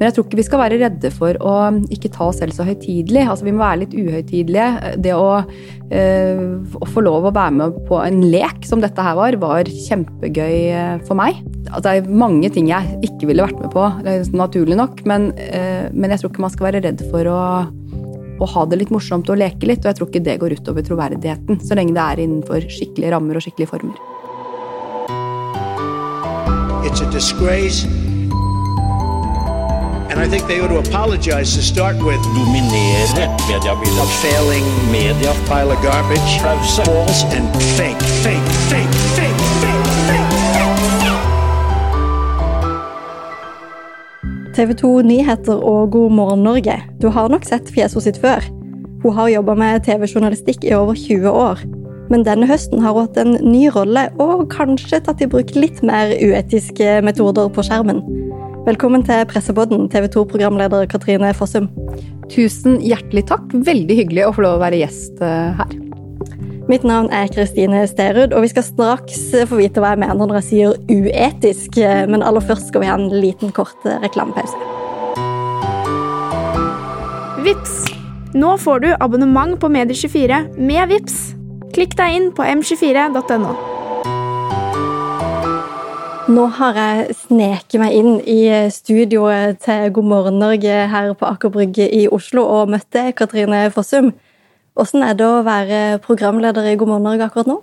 Men jeg tror ikke vi skal være redde for å ikke ta oss selv så høytidelig. Altså, vi må være litt uhøytidelige. Det å, eh, å, få lov å være med på en lek som dette her var, var kjempegøy eh, for meg. Altså, det er mange ting jeg ikke ville vært med på, naturlig nok. Men, eh, men jeg tror ikke man skal være redd for å å ha det litt morsomt og leke litt. Og jeg tror ikke det går utover troverdigheten, så lenge det er innenfor skikkelige rammer og skikkelige former. It's a disgrace. And I think they ought to apologize to start with. Dominere mediebildet. Failing media. Pile of garbage. Pause. False and fake, fake, fake, fake, fake, fake. TV 2 Nyheter og God morgen Norge. Du har nok sett fjeset sitt før. Hun har jobba med TV-journalistikk i over 20 år. Men denne høsten har hun hatt en ny rolle og kanskje tatt i bruk litt mer uetiske metoder på skjermen. Velkommen til Pressepodden, TV 2-programleder Katrine Fossum. Tusen hjertelig takk. Veldig hyggelig å få lov å være gjest eh, her. Mitt navn er Kristine Sterud, og vi skal straks få vite hva jeg mener når jeg sier uetisk. Men aller først skal vi ha en liten, kort reklamepause. Vips. Nå får du abonnement på Medier24 med Vips. Klikk deg inn på m24.no. Nå har jeg sneket meg inn i studioet til God morgen Norge her på Aker Brygge i Oslo og møtte Katrine Fossum. Hvordan er det å være programleder i God morgen Norge akkurat nå?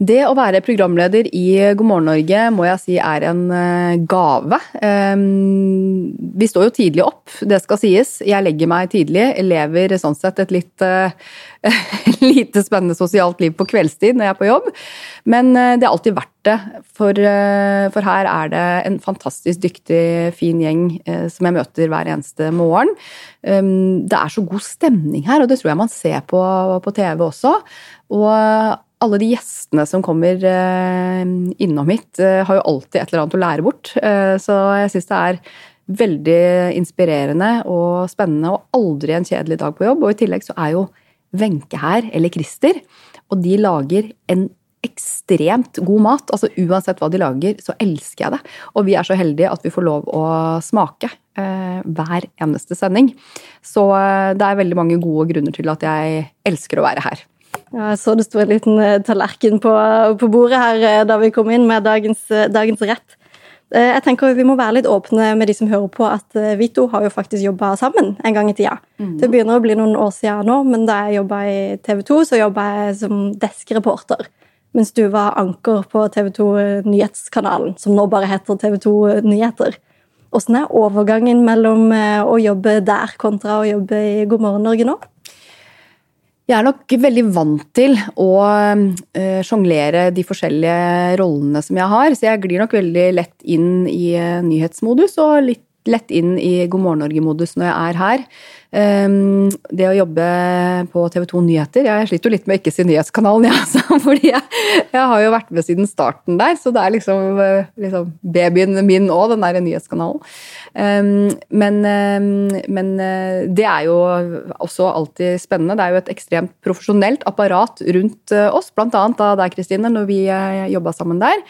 Det å være programleder i God morgen Norge må jeg si er en eh, gave. Ehm, vi står jo tidlig opp, det skal sies. Jeg legger meg tidlig. Lever sånn sett et litt eh, lite spennende sosialt liv på kveldstid når jeg er på jobb. Men eh, det er alltid verdt det. For, for her er det en fantastisk dyktig, fin gjeng som jeg møter hver eneste morgen. Ehm, det er så god stemning her, og det tror jeg man ser på, på TV også. Og alle de gjestene som kommer eh, innom hit, eh, har jo alltid et eller annet å lære bort. Eh, så jeg syns det er veldig inspirerende og spennende og aldri en kjedelig dag på jobb. Og i tillegg så er jo Wenche her, eller Christer, og de lager en ekstremt god mat. Altså Uansett hva de lager, så elsker jeg det. Og vi er så heldige at vi får lov å smake eh, hver eneste sending. Så det er veldig mange gode grunner til at jeg elsker å være her. Ja, jeg så det sto en liten eh, tallerken på, på, bordet her eh, da vi kom inn med dagens, eh, dagens, rett. Jeg tenker Vi må være litt åpne med de som hører på, at vi to har jo faktisk jobba sammen en gang i tida. Mm. Det begynner å bli noen år siden nå, men da jeg jobba i TV 2, så jobba jeg som deskreporter. Mens du var anker på TV 2 Nyhetskanalen, som nå bare heter TV 2 Nyheter. Hvordan er overgangen mellom å jobbe der kontra å jobbe i God morgen Norge nå? Jeg er nok veldig vant til å uh, sjonglere de forskjellige rollene som jeg har, så jeg glir nok veldig lett inn i uh, nyhetsmodus og litt lett inn i God morgen Norge-modus når jeg er her. Um, det å jobbe på TV 2 Nyheter Jeg sliter jo litt med å ikke si Nyhetskanalen, jeg, altså, fordi jeg, jeg, har jo vært med siden starten der. Så det er liksom, eh, liksom babyen min òg, den der nyhetskanalen. Um, men, um, men, eh, det er jo også alltid spennende. Det er jo et ekstremt profesjonelt apparat rundt eh, oss, bl.a. da deg, Kristine, når vi jobba sammen der.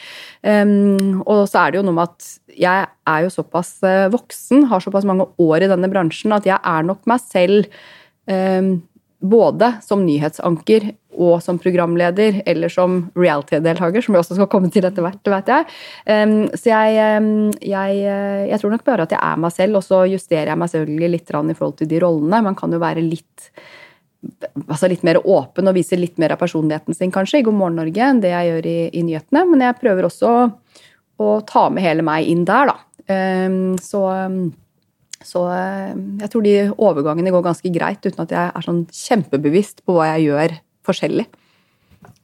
og så er det jo noe med at jeg er jo såpass voksen, har såpass mange år i denne bransjen, at jeg er nok meg selv eh, både som nyhetsanker og som programleder, eller som reality-deltaker, som vi også skal komme til etter hvert, vet jeg. Så jeg, jeg, eh, jeg, tror nok bare at jeg er meg selv, og så justerer jeg meg selvfølgelig litt i forhold til de rollene. Man kan jo være litt altså litt mer åpen og vise litt mer av personligheten sin kanskje i God morgen Norge enn det jeg gjør i, i nyhetene. Men jeg prøver også å, å ta med hele meg inn der, da. Um, så så eh, jeg tror de overgangene går ganske greit, uten at jeg er sånn kjempebevisst på hva jeg gjør forskjellig.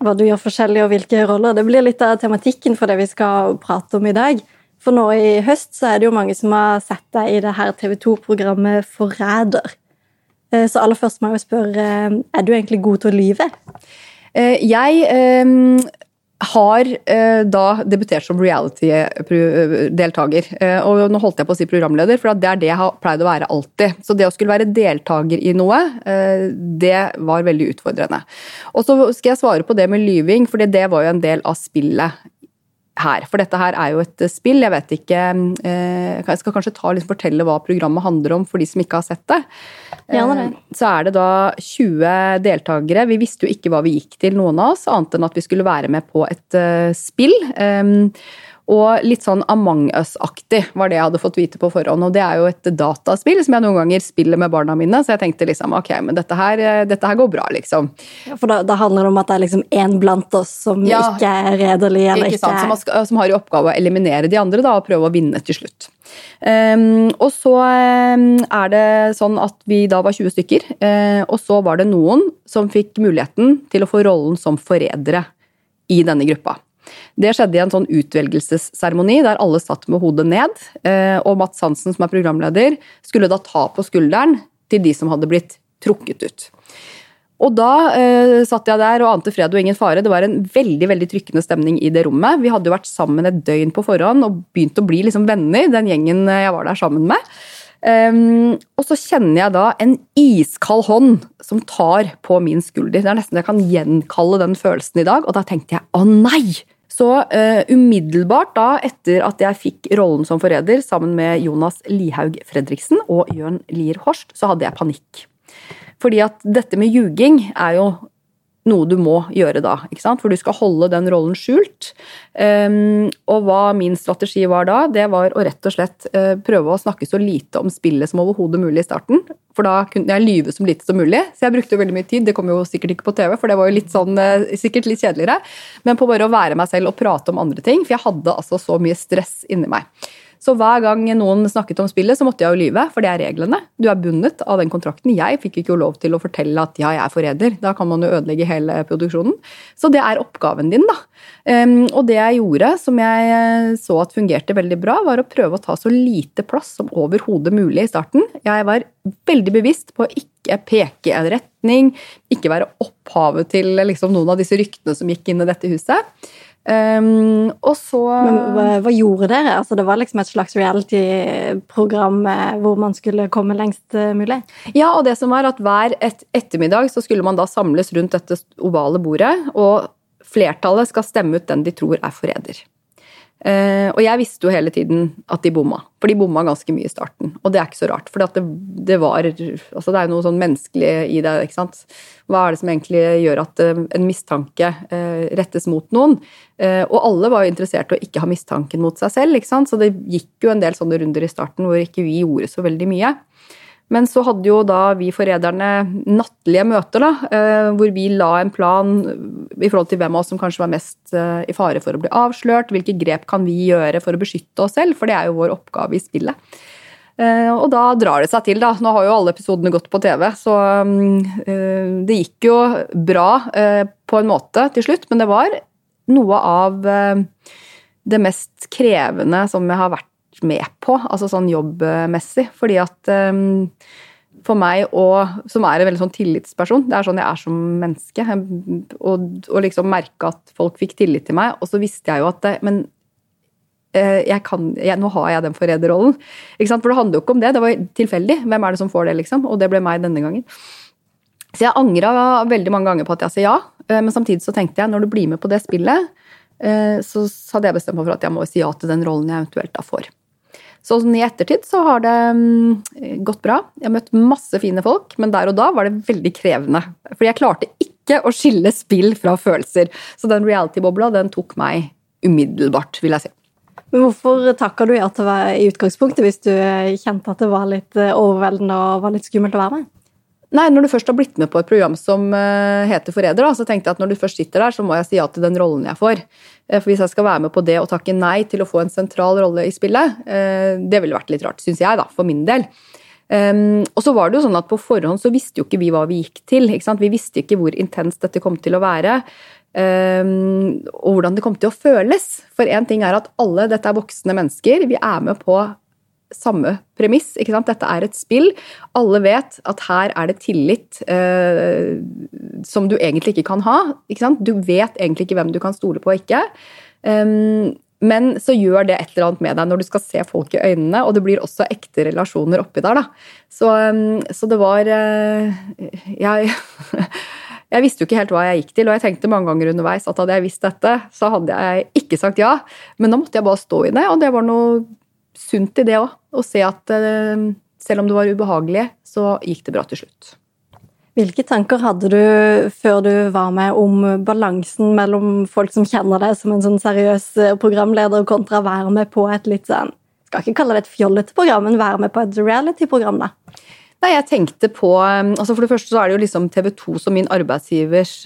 Hva du gjør forskjellig og hvilke roller. Det blir litt av tematikken for det vi skal prate om i dag. For nå i høst så er det jo mange som har sett deg i det her TV 2-programmet Forræder. Eh, så aller først må jeg jo spørre, eh, er du egentlig god til å lyve? Jeg har eh, da debutert som reality-deltaker. Eh, og nå holdt jeg på å si programleder, for det er det jeg har pleid å være alltid. Så det å skulle være deltaker i noe, eh, det var veldig utfordrende. Og så skal jeg svare på det med lyving, for det var jo en del av spillet her. For dette her er jo et spill. Jeg vet ikke eh, Jeg skal kanskje ta liksom fortelle hva programmet handler om for de som ikke har sett det. Ja, det. Eh, så er det da 20 deltakere. Vi visste jo ikke hva vi gikk til, noen av oss, annet enn at vi skulle være med på et spill. Og litt sånn Among us-aktig var det jeg hadde fått vite på forhånd. Og det er jo et dataspill som jeg noen ganger spiller med barna mine, så jeg tenkte liksom ok, men dette her, dette her går bra, liksom. Ja, for da, da, handler det om at det er liksom én blant oss som ja, ikke er redelig eller ikke, sant, som, har, som har i oppgave å eliminere de andre da, og prøve å vinne til slutt. Um, og så um, er det sånn at vi da var 20 stykker, uh, og så var det noen som fikk muligheten til å få rollen som forrædere i denne gruppa. Det skjedde i en sånn utvelgelsesseremoni der alle satt med hodet ned. Eh, og Mats Hansen, som er programleder, skulle da ta på skulderen til de som hadde blitt trukket ut. Og da eh, satt jeg der og ante fred og ingen fare. Det var en veldig veldig trykkende stemning i det rommet. Vi hadde jo vært sammen et døgn på forhånd og begynt å bli liksom venner, den gjengen jeg var der sammen med. Um, og så kjenner jeg da en iskald hånd som tar på min skulder. Det er nesten jeg kan gjenkalle den følelsen i dag. Og da tenkte jeg å nei! Så uh, umiddelbart da, etter at jeg fikk rollen som forræder sammen med Jonas Lihaug Fredriksen og Jørn Lier Horst, så hadde jeg panikk. Fordi at dette med ljuging er jo noe du må gjøre da. For du skal holde den rollen skjult. Um, og hva min strategi var da, det var å rett og slett uh, prøve å snakke så lite om spillet som overhodet mulig i starten. For da kunne jeg lyve så lite som mulig. Så jeg brukte veldig mye tid. Det kom jo sikkert ikke på TV, for det var jo litt sånn, uh, sikkert litt kjedeligere. Men på bare å være meg selv og prate om andre ting. For jeg hadde altså så mye stress inni meg. Så hver gang noen snakket om spillet, så måtte jeg jo lyve, for det er reglene. Du er bundet av den kontrakten. Jeg fikk ikke lov til å fortelle at ja, jeg er forræder. Da kan man jo ødelegge hele produksjonen. Så det er oppgaven din, da. Um, og det jeg gjorde, som jeg eh, så at fungerte veldig bra, var å prøve å ta så lite plass som overhodet mulig i starten. Jeg var veldig bevisst på å ikke peke en retning, ikke være opphavet til liksom, noen av disse ryktene som gikk inn i dette huset. Um, og så Men hva, hva, gjorde dere? Altså, det var liksom et slags reality-program eh, hvor man skulle komme lengst uh, mulig? Ja, og det som var at hver et ettermiddag så skulle man da samles rundt dette ovale bordet, og flertallet skal stemme ut den de tror er forræder. Uh, og jeg visste jo hele tiden at de bomma, for de bomma ganske mye i starten. Og det er ikke så rart, for det, det, altså Det er jo noe sånn menneskelig i det. ikke sant? Hva er det som egentlig gjør at uh, en mistanke uh, rettes mot noen? og alle var jo interessert i å ikke ha mistanken mot seg selv, ikke sant? så det gikk jo en del sånne runder i starten hvor ikke vi gjorde så veldig mye. Men så hadde jo da vi forræderne nattlige møter, da, eh, hvor vi la en plan i forhold til hvem av oss som kanskje var mest eh, i fare for å bli avslørt. Hvilke grep kan vi gjøre for å beskytte oss selv, for det er jo vår oppgave i spillet. Eh, og da drar det seg til, da. Nå har jo alle episodene gått på TV, så det gikk jo bra på en måte til slutt, men det var noe av det mest krevende som jeg har vært med på, altså sånn jobbmessig. Fordi at um, for meg, og, som er en veldig sånn tillitsperson, det er sånn jeg er som menneske, og liksom merke at folk fikk tillit til meg, og så visste jeg jo at Men uh, jeg kan, jeg, nå har jeg den forræderrollen. For det handler jo ikke om det, det var tilfeldig. Hvem er det som får det, liksom? Og det ble meg denne gangen. Så jeg angra veldig mange ganger på at jeg sa ja, uh, men samtidig så tenkte jeg når du blir med på det spillet, uh, så hadde jeg bestemt meg for at jeg må si ja til den rollen jeg eventuelt da får. Så sånn i ettertid så har det mm, gått bra. Jeg har møtt masse fine folk, men der og da var det veldig krevende. Fordi jeg klarte ikke å skille spill fra følelser. Så den reality-bobla den tok meg umiddelbart, vil jeg si. Men hvorfor takka du ja til det i utgangspunktet, hvis du kjente at det var litt eh, overveldende og var litt skummelt å være med? Nei, Når du først har blitt med på et program som uh, heter Forræder, så tenkte jeg at når du først sitter der, så må jeg si ja til den rollen jeg får. Uh, for Hvis jeg skal være med på det og takke nei til å få en sentral rolle i spillet, uh, det ville vært litt rart, syns jeg, da, for min del. Um, og så var det jo sånn at På forhånd så visste jo ikke vi hva vi gikk til. Vi visste ikke hvor intenst dette kom til å være. Um, og hvordan det kom til å føles. For én ting er at alle, dette er voksne mennesker, vi er med på samme premiss. ikke sant? Dette er et spill. Alle vet at her er det tillit eh, som du egentlig ikke kan ha. ikke sant? Du vet egentlig ikke hvem du kan stole på og ikke. Um, men så gjør det et eller annet med deg når du skal se folk i øynene, og det blir også ekte relasjoner oppi der. da. Så, um, så det var uh, Jeg Jeg visste jo ikke helt hva jeg gikk til, og jeg tenkte mange ganger underveis at hadde jeg visst dette, så hadde jeg ikke sagt ja. Men da måtte jeg bare stå i det, og det var noe sunt i det òg. Å se at eh, selv om det var ubehagelig, så gikk det bra til slutt. Hvilke tanker hadde du før du var med om balansen mellom folk som kjenner deg som en sånn seriøs eh, programleder, kontra å være med på et litt sånn Skal ikke kalle det et fjollete program, men være med på et reality-program, da? Nei, jeg tenkte på um, altså For det første så er det jo liksom TV 2 som min arbeidsgivers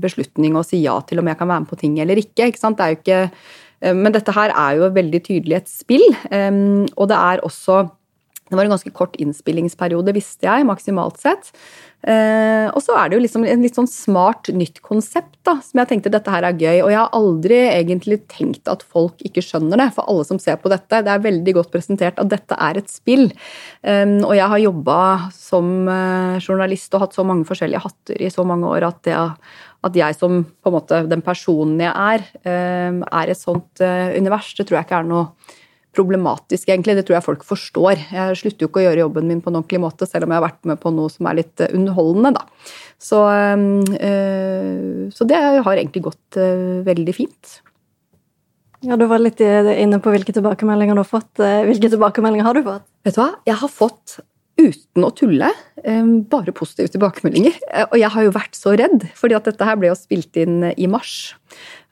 beslutning å si ja til om jeg kan være med på ting eller ikke. ikke sant? Det er jo ikke Men dette her er jo veldig tydelig et spill, um, og det er også det var en ganske kort innspillingsperiode, visste jeg, maksimalt sett. Eh, og så er det jo liksom en litt sånn smart, nytt konsept da, som jeg tenkte dette her er gøy. Og jeg har aldri egentlig tenkt at folk ikke skjønner det, for alle som ser på dette. Det er veldig godt presentert at dette er et spill. Eh, og jeg har jobba som eh, journalist og hatt så mange forskjellige hatter i så mange år at, det, at jeg som på en måte den personen jeg er, eh, er et sånt eh, univers, det tror jeg ikke er noe problematisk, egentlig. Det tror jeg folk forstår. Jeg slutter jo ikke å gjøre jobben min på en ordentlig måte, selv om jeg har vært med på noe som er litt eh, underholdende, da. Så, øh, så det har egentlig gått øh, veldig fint. Ja, Du var litt inne på hvilke tilbakemeldinger du har fått. Hvilke tilbakemeldinger har du fått? Vet du hva? Jeg har fått uten å tulle, bare positive tilbakemeldinger. Og jeg har jo vært så redd, fordi at dette her ble jo spilt inn i mars.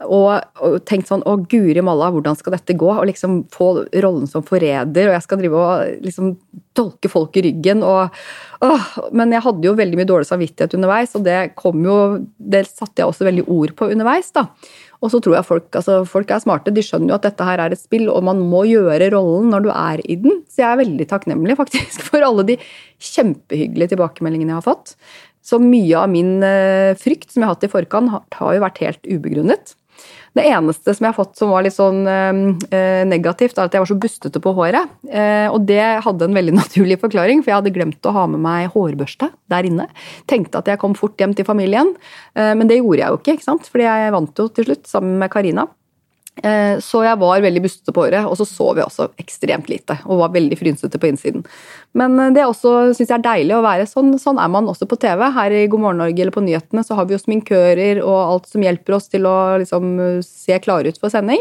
Og, og, tenkt sånn Å, guri malla, hvordan skal dette gå? Og liksom få rollen som forræder, og jeg skal drive og liksom tolke folk i ryggen. og åh, Men jeg hadde jo veldig mye dårlig samvittighet underveis, og det kom jo Det satte jeg også veldig ord på underveis, da. Og så tror jeg folk, altså folk er smarte, de skjønner jo at dette her er et spill, og man må gjøre rollen når du er i den. Så jeg er veldig takknemlig faktisk for alle de kjempehyggelige tilbakemeldingene jeg har fått. Så mye av min eh, frykt som jeg har hatt i forkant, har jo vært helt ubegrunnet. Det eneste som jeg har fått som var litt sånn eh, negativt, er at jeg var så bustete på håret. Eh, og det hadde en veldig naturlig forklaring, for jeg hadde glemt å ha med meg hårbørste der inne. Tenkte at jeg kom fort hjem til familien, eh, men det gjorde jeg jo ikke, ikke sant? fordi jeg vant jo til slutt sammen med Karina. Eh, så jeg var veldig bustete på håret, og så sov jeg også ekstremt lite. Og var veldig frynsete på innsiden. Men eh, det er også, synes jeg er deilig å være sånn. Sånn er man også på TV. Her i God morgen Norge eller på nyhetene så har vi jo sminkører og alt som hjelper oss til å liksom, se klare ut for sending.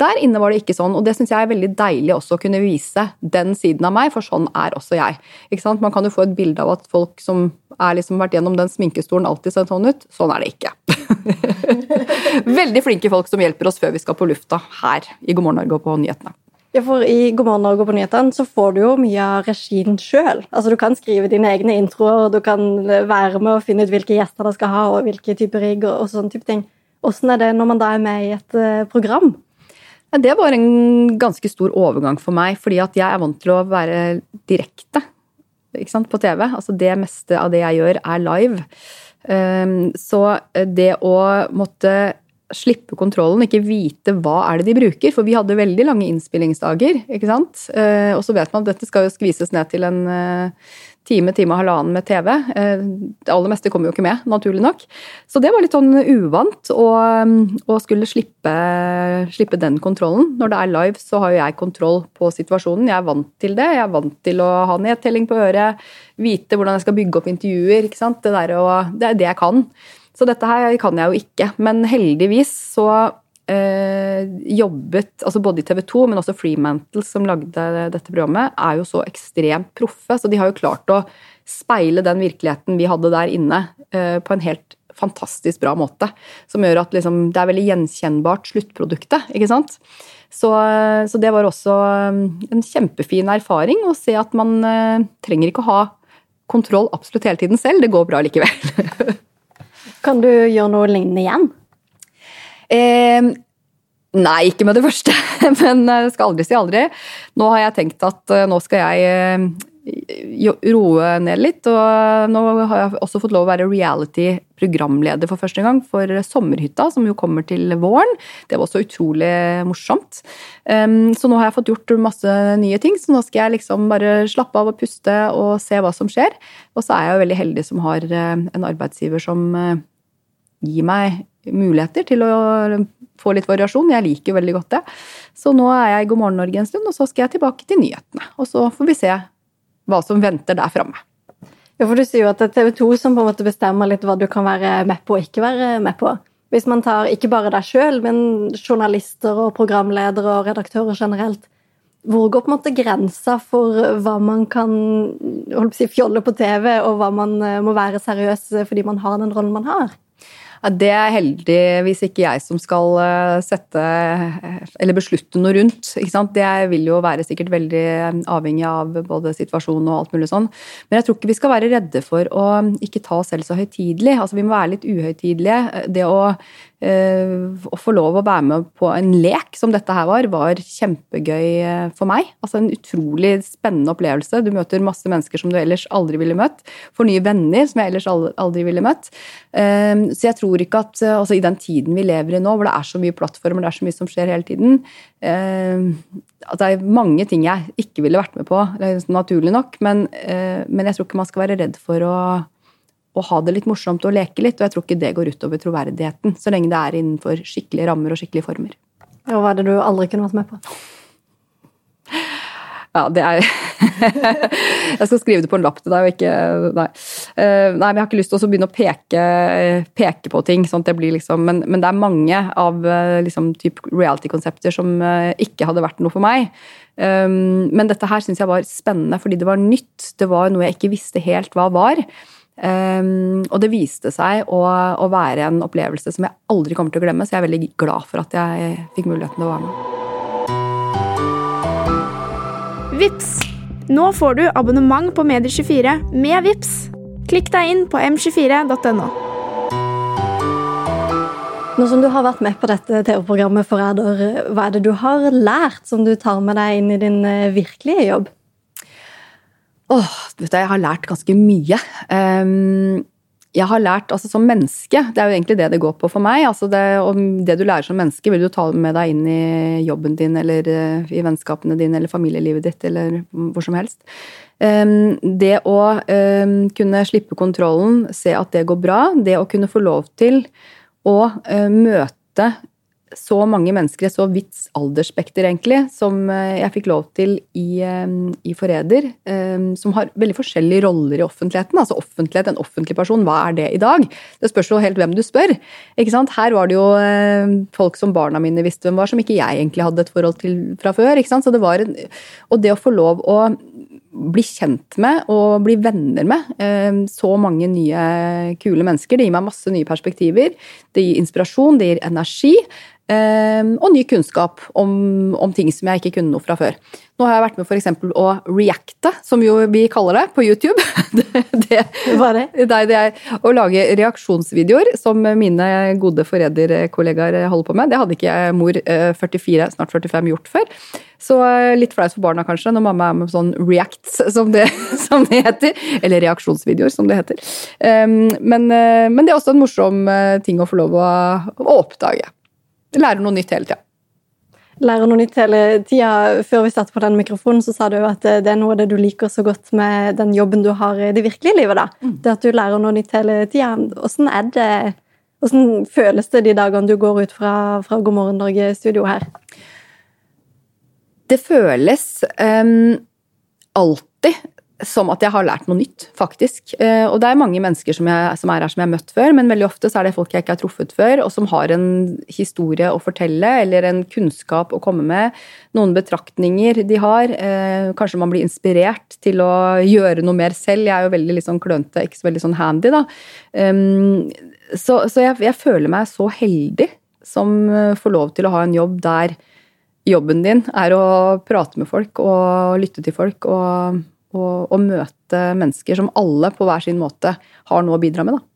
Der inne var det ikke sånn, og det syns jeg er veldig deilig også å kunne vise den siden av meg, for sånn er også jeg. Ikke sant? Man kan jo få et bilde av at folk som er liksom vært gjennom den sminkestolen, alltid ser sånn ut. Sånn er det ikke. veldig flinke folk som hjelper oss før vi skal på lufta her i God morgen Norge og på nyhetene. Ja, for I God morgen Norge og på nyhetene så får du jo mye av regien sjøl. Altså, du kan skrive dine egne introer, og du kan være med og finne ut hvilke gjester det skal ha, og hvilke typer rigg og, og sånne type ting. Hvordan er det når man da er med i et uh, program? Det var en ganske stor overgang for meg, fordi at jeg er vant til å være direkte på TV. Altså det meste av det jeg gjør, er live. Ehm, så det å måtte slippe kontrollen, ikke vite hva er det de bruker. For vi hadde veldig lange innspillingsdager, ikke sant. Eh, og så vet man at dette skal jo skvises ned til en eh, time, time og halvannen med TV. Eh, det aller meste kommer jo ikke med, naturlig nok. Så det var litt sånn uvant å, å skulle slippe, slippe, den kontrollen. Når det er live, så har jo jeg kontroll på situasjonen. Jeg er vant til det. Jeg er vant til å ha nedtelling på øret, vite hvordan jeg skal bygge opp intervjuer. ikke sant? Det, å, det er det jeg kan. Så dette her kan jeg jo ikke. Men heldigvis så eh, jobbet altså Både i TV 2, men også Freemantle, som lagde dette programmet, er jo så ekstremt proffe. Så de har jo klart å speile den virkeligheten vi hadde der inne, eh, på en helt fantastisk bra måte. Som gjør at liksom, det er veldig gjenkjennbart sluttproduktet. ikke sant? Så, så, det var også eh, en kjempefin erfaring å se at man eh, trenger ikke å ha kontroll absolutt hele tiden selv. Det går bra likevel. Kan du gjøre noe lignende igjen? Eh, nei, ikke med det første. Men jeg skal aldri si aldri. Nå har jeg tenkt at eh, nå skal jeg eh, roe ned litt. Og nå har jeg også fått lov å være reality-programleder for første gang for Sommerhytta, som jo kommer til våren. Det var også utrolig morsomt. Ehm, så nå har jeg fått gjort masse nye ting, så nå skal jeg liksom bare slappe av og puste og se hva som skjer. Og så er jeg jo veldig heldig som har en arbeidsgiver som gir meg muligheter til å få litt variasjon. Jeg liker veldig godt det. Så nå er jeg i God morgen Norge en stund, og så skal jeg tilbake til nyhetene. Og så får vi se hva som venter der framme. Ja, for Du sier jo at det er TV 2 som på en måte bestemmer litt hva du kan være med på og ikke være med på. Hvis man tar ikke bare deg sjøl, men journalister og programledere og redaktører generelt. Hvor går på en måte grensa for hva man kan holdt på å si, fjolle på TV, og hva man eh, må være seriøs fordi man har den rollen man har? Det er heldigvis ikke jeg som skal eh, sette eller beslutte noe rundt. Det vil jo være sikkert veldig avhengig av både situasjonen og alt mulig sånn. Men jeg tror ikke vi skal være redde for å ikke ta oss selv så høytidelig. Altså, vi må være litt uhøytidelige. Det å Eh, å få lov å være med på en lek som dette her var, var kjempegøy eh, for meg. Altså En utrolig spennende opplevelse. Du møter masse mennesker som du ellers aldri ville møtt. Får nye venner som jeg ellers aldri ville møtt. Eh, så jeg tror ikke at altså i den tiden vi lever i nå, hvor det er så mye plattformer, det er så mye som skjer hele tiden at det er mange ting jeg ikke ville vært med på, naturlig nok. Men, men jeg tror ikke man skal være redd for å å ha det litt morsomt og leke litt. Og jeg tror ikke det går utover troverdigheten, så lenge det er innenfor skikkelige rammer og skikkelige former. Og hva er det du aldri kunne vært med på? Ja, det er Jeg skal skrive det på en lapp til deg og ikke Nei. Eh, nei, men jeg har ikke lyst til å begynne å peke, peke på ting. sånn at det blir liksom, men, men det er mange av eh, liksom, reality-konsepter som eh, ikke hadde vært noe for meg. Men dette her syns jeg var spennende fordi det var nytt. Det var noe jeg ikke visste helt hva var. Um, og det viste seg å, å, være en opplevelse som jeg aldri kommer til å glemme, så jeg er veldig glad for at jeg fikk muligheten til å være med. Vips. Nå får du abonnement på Medier24 med Vips. Klikk deg inn på m24.no. Nå som du har vært med på dette TV-programmet Forræder, hva er det du har lært som du tar med deg inn i din eh, virkelige jobb? Åh, vet du, jeg har lært ganske mye. Um, jeg har lært altså som menneske, det er jo egentlig det det går på for meg. altså det, det, du lærer som menneske, vil du ta med deg inn i jobben din eller uh, i vennskapene dine eller familielivet ditt eller hvor som helst. Um, det å um, kunne slippe kontrollen, se at det går bra, det å kunne få lov til å uh, møte så mange mennesker i så vidt aldersspekter, egentlig, som eh, jeg fikk lov til i, eh, i Forræder, eh, som har veldig forskjellige roller i offentligheten. Altså offentlighet, en offentlig person, hva er det i dag? Det spørs jo helt hvem du spør. Ikke sant? Her var det jo folk som barna mine visste hvem var, som ikke jeg egentlig hadde et forhold til fra før. Ikke sant? Så det var en, og det å få lov å bli kjent med og bli venner med så mange nye, kule mennesker. Det gir meg masse nye perspektiver. Det gir inspirasjon, det gir energi. Ehm, og ny kunnskap om, om, ting som jeg ikke kunne noe fra før. Nå har jeg vært med f.eks. å reacte, som jo vi kaller det på YouTube. det, det, Hva er det? Det, det er å lage reaksjonsvideoer, som mine gode forræderkollegaer holder på med. Det hadde ikke jeg, mor 44, eh, snart 45 gjort før. Så eh, litt flaut for barna kanskje, når mamma er med på sånn reacts, som det, som det heter. Eller reaksjonsvideoer, som det heter. Ehm, men, eh, men, det er også en morsom ting å få lov å, å oppdage lærer noe nytt hele tida. Lærer noe nytt hele tida. Før vi startet på den mikrofonen, så sa du at det er noe av det du liker så godt med den jobben du har i det virkelige livet. da. Mm. Det at du lærer noe nytt hele tida. Åssen er det Hvordan føles det de dagene du går ut fra, fra God morgen Norge-studio her? Det føles um, alltid som at jeg har lært noe nytt, faktisk. Eh, og det er mange mennesker som, jeg, som, er her som jeg har møtt før, men veldig ofte så er det folk jeg ikke har truffet før, og som har en historie å fortelle, eller en kunnskap å komme med. Noen betraktninger de har. Eh, kanskje man blir inspirert til å gjøre noe mer selv. Jeg er jo veldig liksom klønete, ikke så veldig sånn handy, da. Så, så jeg, jeg føler meg så heldig som eh, får lov til å ha en jobb der jobben din er å prate med folk og lytte til folk og og, å, møte mennesker som alle på hver sin måte har noe å bidra med. da.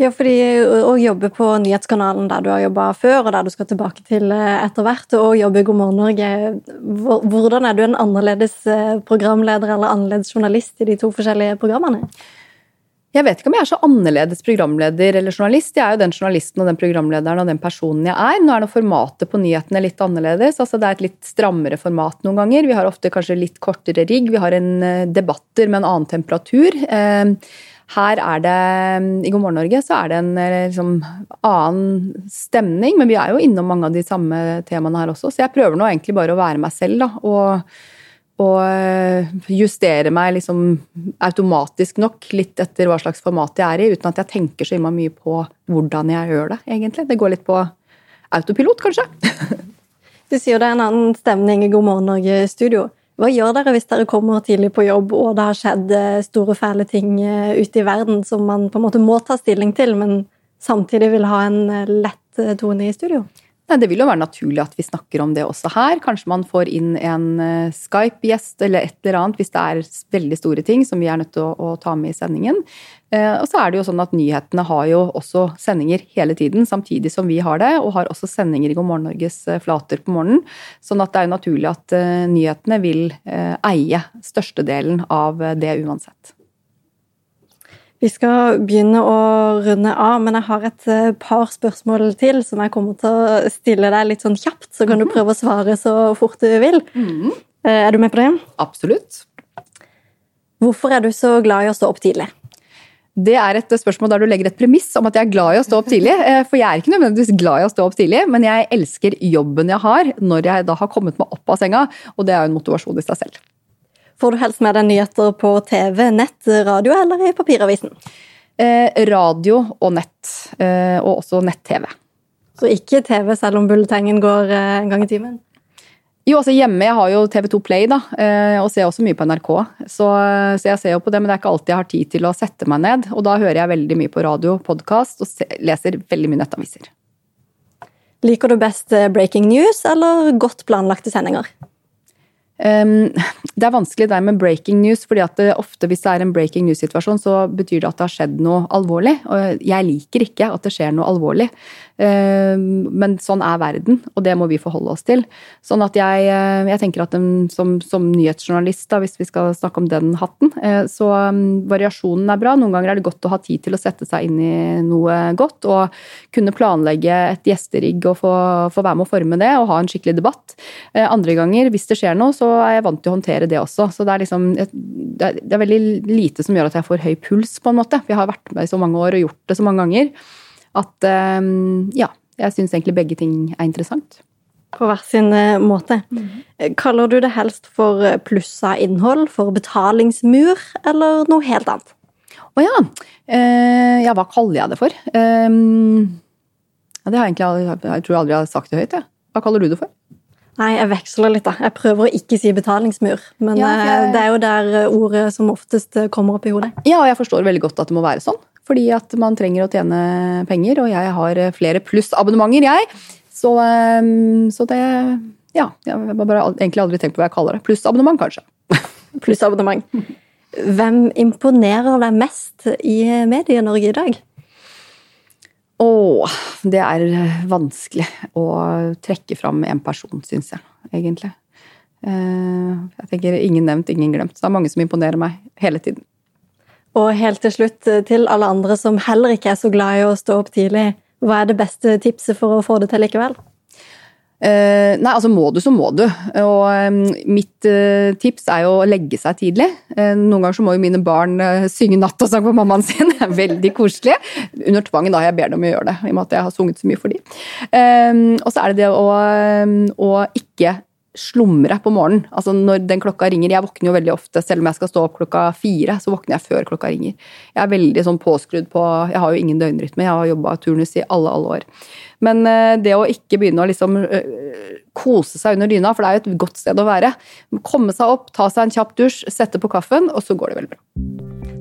Ja, fordi å jobbe på nyhetskanalen der du har jobba før, og der du skal tilbake til eh, etter hvert, og jobbe i God morgen Norge, hvordan er du en annerledes eh, programleder eller annerledes journalist i de to forskjellige programmene? Jeg vet ikke om jeg er så annerledes programleder eller journalist. Jeg er jo den journalisten og den programlederen og den personen jeg er. Nå er nå formatet på nyhetene litt annerledes. altså Det er et litt strammere format noen ganger. Vi har ofte kanskje litt kortere rigg. Vi har en eh, debatter med en annen temperatur. Eh, her er det, I God morgen Norge så er det en eh, liksom, annen stemning, men vi er jo innom mange av de samme temaene her også. Så jeg prøver nå egentlig bare å være meg selv da, og, og eh, justere meg liksom automatisk nok litt etter hva slags format jeg er i, uten at jeg tenker så mye på hvordan jeg gjør det, egentlig. Det går litt på autopilot, kanskje. Du sier det er en annen stemning i God morgen Norge-studio. Hva gjør dere hvis dere kommer tidlig på jobb og det har skjedd eh, store, fæle ting eh, ute i verden som man på en måte må ta stilling til, men samtidig vil ha en lett tone i studio? Det vil jo være naturlig at vi snakker om det også her. Kanskje man får inn en eh, Skype-gjest eller et eller annet hvis det er veldig store ting som vi er nødt til å, å ta med i sendingen. Eh, og så er det jo sånn at nyhetene har jo også sendinger hele tiden, samtidig som vi har det, og har også sendinger i God morgen Norges eh, flater på morgenen. Sånn at det er jo naturlig at nyhetene vil eie størstedelen av det uansett. Vi skal begynne å runde av, men jeg har et eh, par spørsmål til som jeg kommer til å stille deg litt sånn kjapt, så kan du mhm. prøve å svare så fort du vil. Mm. Er du med på det? Absolutt. Hvorfor er du så glad i å stå opp tidlig? Det er et spørsmål der du legger et premiss om at jeg er glad i å stå opp tidlig. Eh, for jeg er ikke nødvendigvis glad i å stå opp tidlig, men jeg elsker jobben jeg har når jeg da har kommet meg opp av senga, og det er jo en motivasjon i seg selv. Får du helst med deg nyheter på TV, nett, radio eller i papiravisen? Eh, radio og nett, eh, og også nett-TV. Så ikke TV selv om bulletengen går eh, en gang i timen? Jo, altså hjemme jeg har jo TV2 Play, da, eh, og ser også mye på NRK. Så, så, jeg ser jo på det, men det er ikke alltid jeg har tid til å sette meg ned. Og da hører jeg veldig mye på radio, podkast, og leser veldig mye nettaviser. Liker du best eh, breaking news eller godt planlagte sendinger? Um, det er vanskelig der med breaking news, fordi at ofte hvis det er en breaking news-situasjon, så betyr det at det har skjedd noe alvorlig. Og jeg liker ikke at det skjer noe alvorlig. Ehm, men sånn er verden, og det må vi forholde oss til. Sånn at jeg, eh, jeg tenker at som, som, nyhetsjournalist, da, hvis vi skal snakke om den hatten, eh, så um, variasjonen er bra. Noen ganger er det godt å ha tid til å sette seg inn i noe godt, og kunne planlegge et gjesterigg og få, få være med å forme det, og ha en skikkelig debatt. Eh, andre ganger, hvis det skjer noe, så er jeg vant til å håndtere det også. Så det er liksom det er, veldig lite som gjør at jeg får høy puls, på en måte. Jeg har vært med i så mange år og gjort det så mange ganger at ehm, ja, jeg syns egentlig begge ting er interessant. På hver sin eh, måte. Mm. Kaller du det helst for eh, plussa innhold, for betalingsmur, eller noe helt annet? Å oh, ja. Eh, ja, hva kaller jeg det for? Eh, det har jeg egentlig jeg tror aldri jeg har sagt det høyt. Ja. Hva kaller du det for? Nei, jeg veksler litt, da. Jeg prøver å ikke si betalingsmur. Men ja, jeg... det er jo der ordet som oftest kommer opp i hodet. Ja, og jeg forstår veldig godt at det må være sånn fordi at man trenger å tjene penger. Og jeg har flere plussabonnementer, jeg. Så, ehm, så, det Ja. Jeg har bare egentlig aldri tenkt på hva jeg kaller det. Plussabonnement, kanskje. Plussabonnement. Hvem imponerer deg mest i Medie-Norge i dag? Å, det er vanskelig å trekke fram en person, syns jeg, egentlig. Eh, jeg tenker ingen nevnt, ingen glemt. Så det er mange som imponerer meg hele tiden. Og helt til slutt, eh, til alle andre som heller ikke er så glad i å stå opp tidlig, hva er det beste tipset for å få det til likevel? Uh, nei, altså må du, så må du. Og um, mitt uh, tips er jo å legge seg tidlig. Uh, noen ganger så må jo mine barn synge nattasang for mammaen sin. Det er veldig koselig. Under tvangen, da. Jeg ber dem å gjøre det, i og med at jeg har sunget så mye for dem. og så er det det å, å ikke slumre på morgenen. Altså når den klokka ringer. Jeg våkner jo veldig ofte, selv om jeg skal stå opp klokka fire, så våkner jeg før klokka ringer. Jeg er veldig sånn påskrudd på Jeg har jo ingen døgnrytme, jeg har jobba turnus i alle, alle år. Men eh, det å ikke begynne å liksom øh, kose seg under dyna, for det er jo et godt sted å være. Komme seg opp, ta seg en kjapp dusj, sette på kaffen, og så går det veldig bra.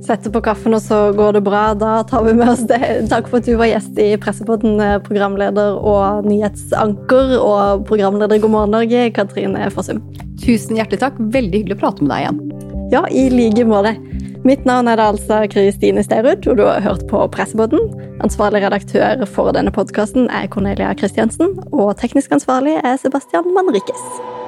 Sette på kaffen, og så går det bra. Da tar vi med oss det. Takk for at du var gjest i Pressepodden, eh, programleder og nyhetsanker og programleder i God morgen Norge, Katrine Fossum. Tusen hjertelig takk. Veldig hyggelig å prate med deg igjen. Ja, i like måte. Mitt navn er da altså Kristine Sterud, og du har hørt på Pressepodden. Ansvarlig redaktør for denne podkasten er Cornelia Christiansen, og teknisk ansvarlig er Sebastian Manrikes.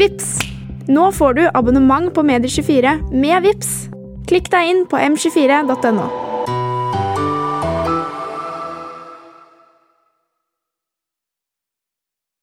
Vips! Nå får du abonnement på Medier24 med Vips. Klikk deg inn på m24.no.